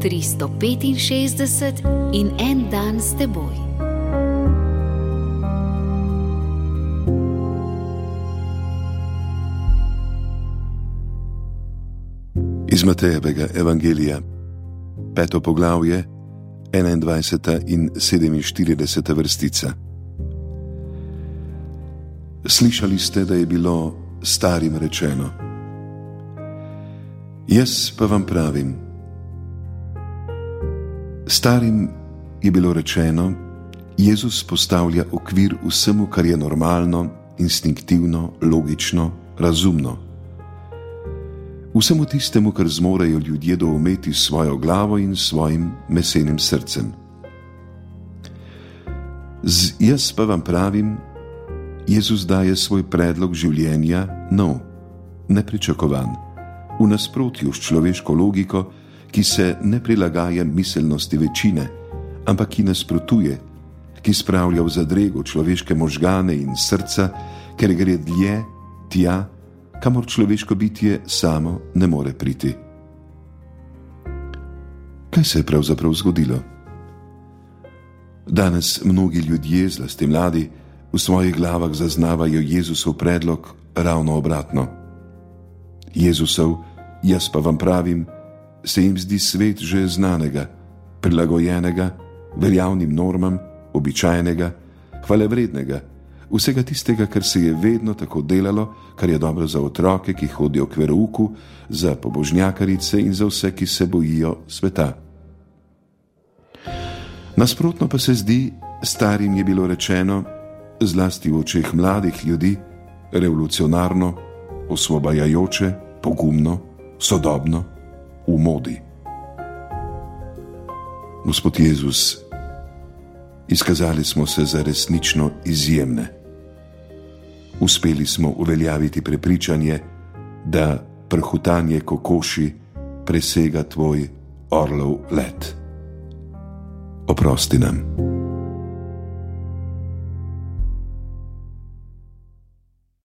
365 in en dan s teboj. Iz Matejevega evangelija, peto poglavje, 21. in 47. vrstica. Slišali ste, da je bilo starim rečeno: Jaz pa vam pravim, starim je bilo rečeno, Jezus postavlja okvir vsemu, kar je normalno, instinktivno, logično, razumno. Vsemu tistemu, kar zmorejo ljudje doumeti s svojo glavo in svojim mesenim srcem. Z jaz pa vam pravim, Jezus daje svoj predlog življenja nov, nepričakovan, v nasprotju s človeško logiko, ki se ne prilagaja miselnosti večine, ampak ki nasprotuje, ki spravlja v zadrego človeške možgane in srca, ker gre dlje tja, kamor človeško bitje samo ne more priti. Kaj se je pravzaprav zgodilo? Danes mnogi ljudje, zlasti mladi, v svojih glavah zaznavajo Jezusov predlog ravno obratno. Jezusov, jaz pa vam pravim, se jim zdi svet že znanega, prilagojenega, veljavnim normam, običajnega, hvalevrednega, vsega tistega, kar se je vedno tako delalo, kar je dobro za otroke, ki hodijo k verouku, za pobožnjakarice in za vse, ki se bojijo sveta. Nasprotno pa se zdi, starim je bilo rečeno, zlasti v očeh mladih ljudi, revolucionarno, osvobajajoče, pogumno, sodobno, v modi. Gospod Jezus, izkazali smo se za resnično izjemne. Uspeli smo uveljaviti prepričanje, da prhutanje kokoši presega tvoj orlov let. Oprosti nam.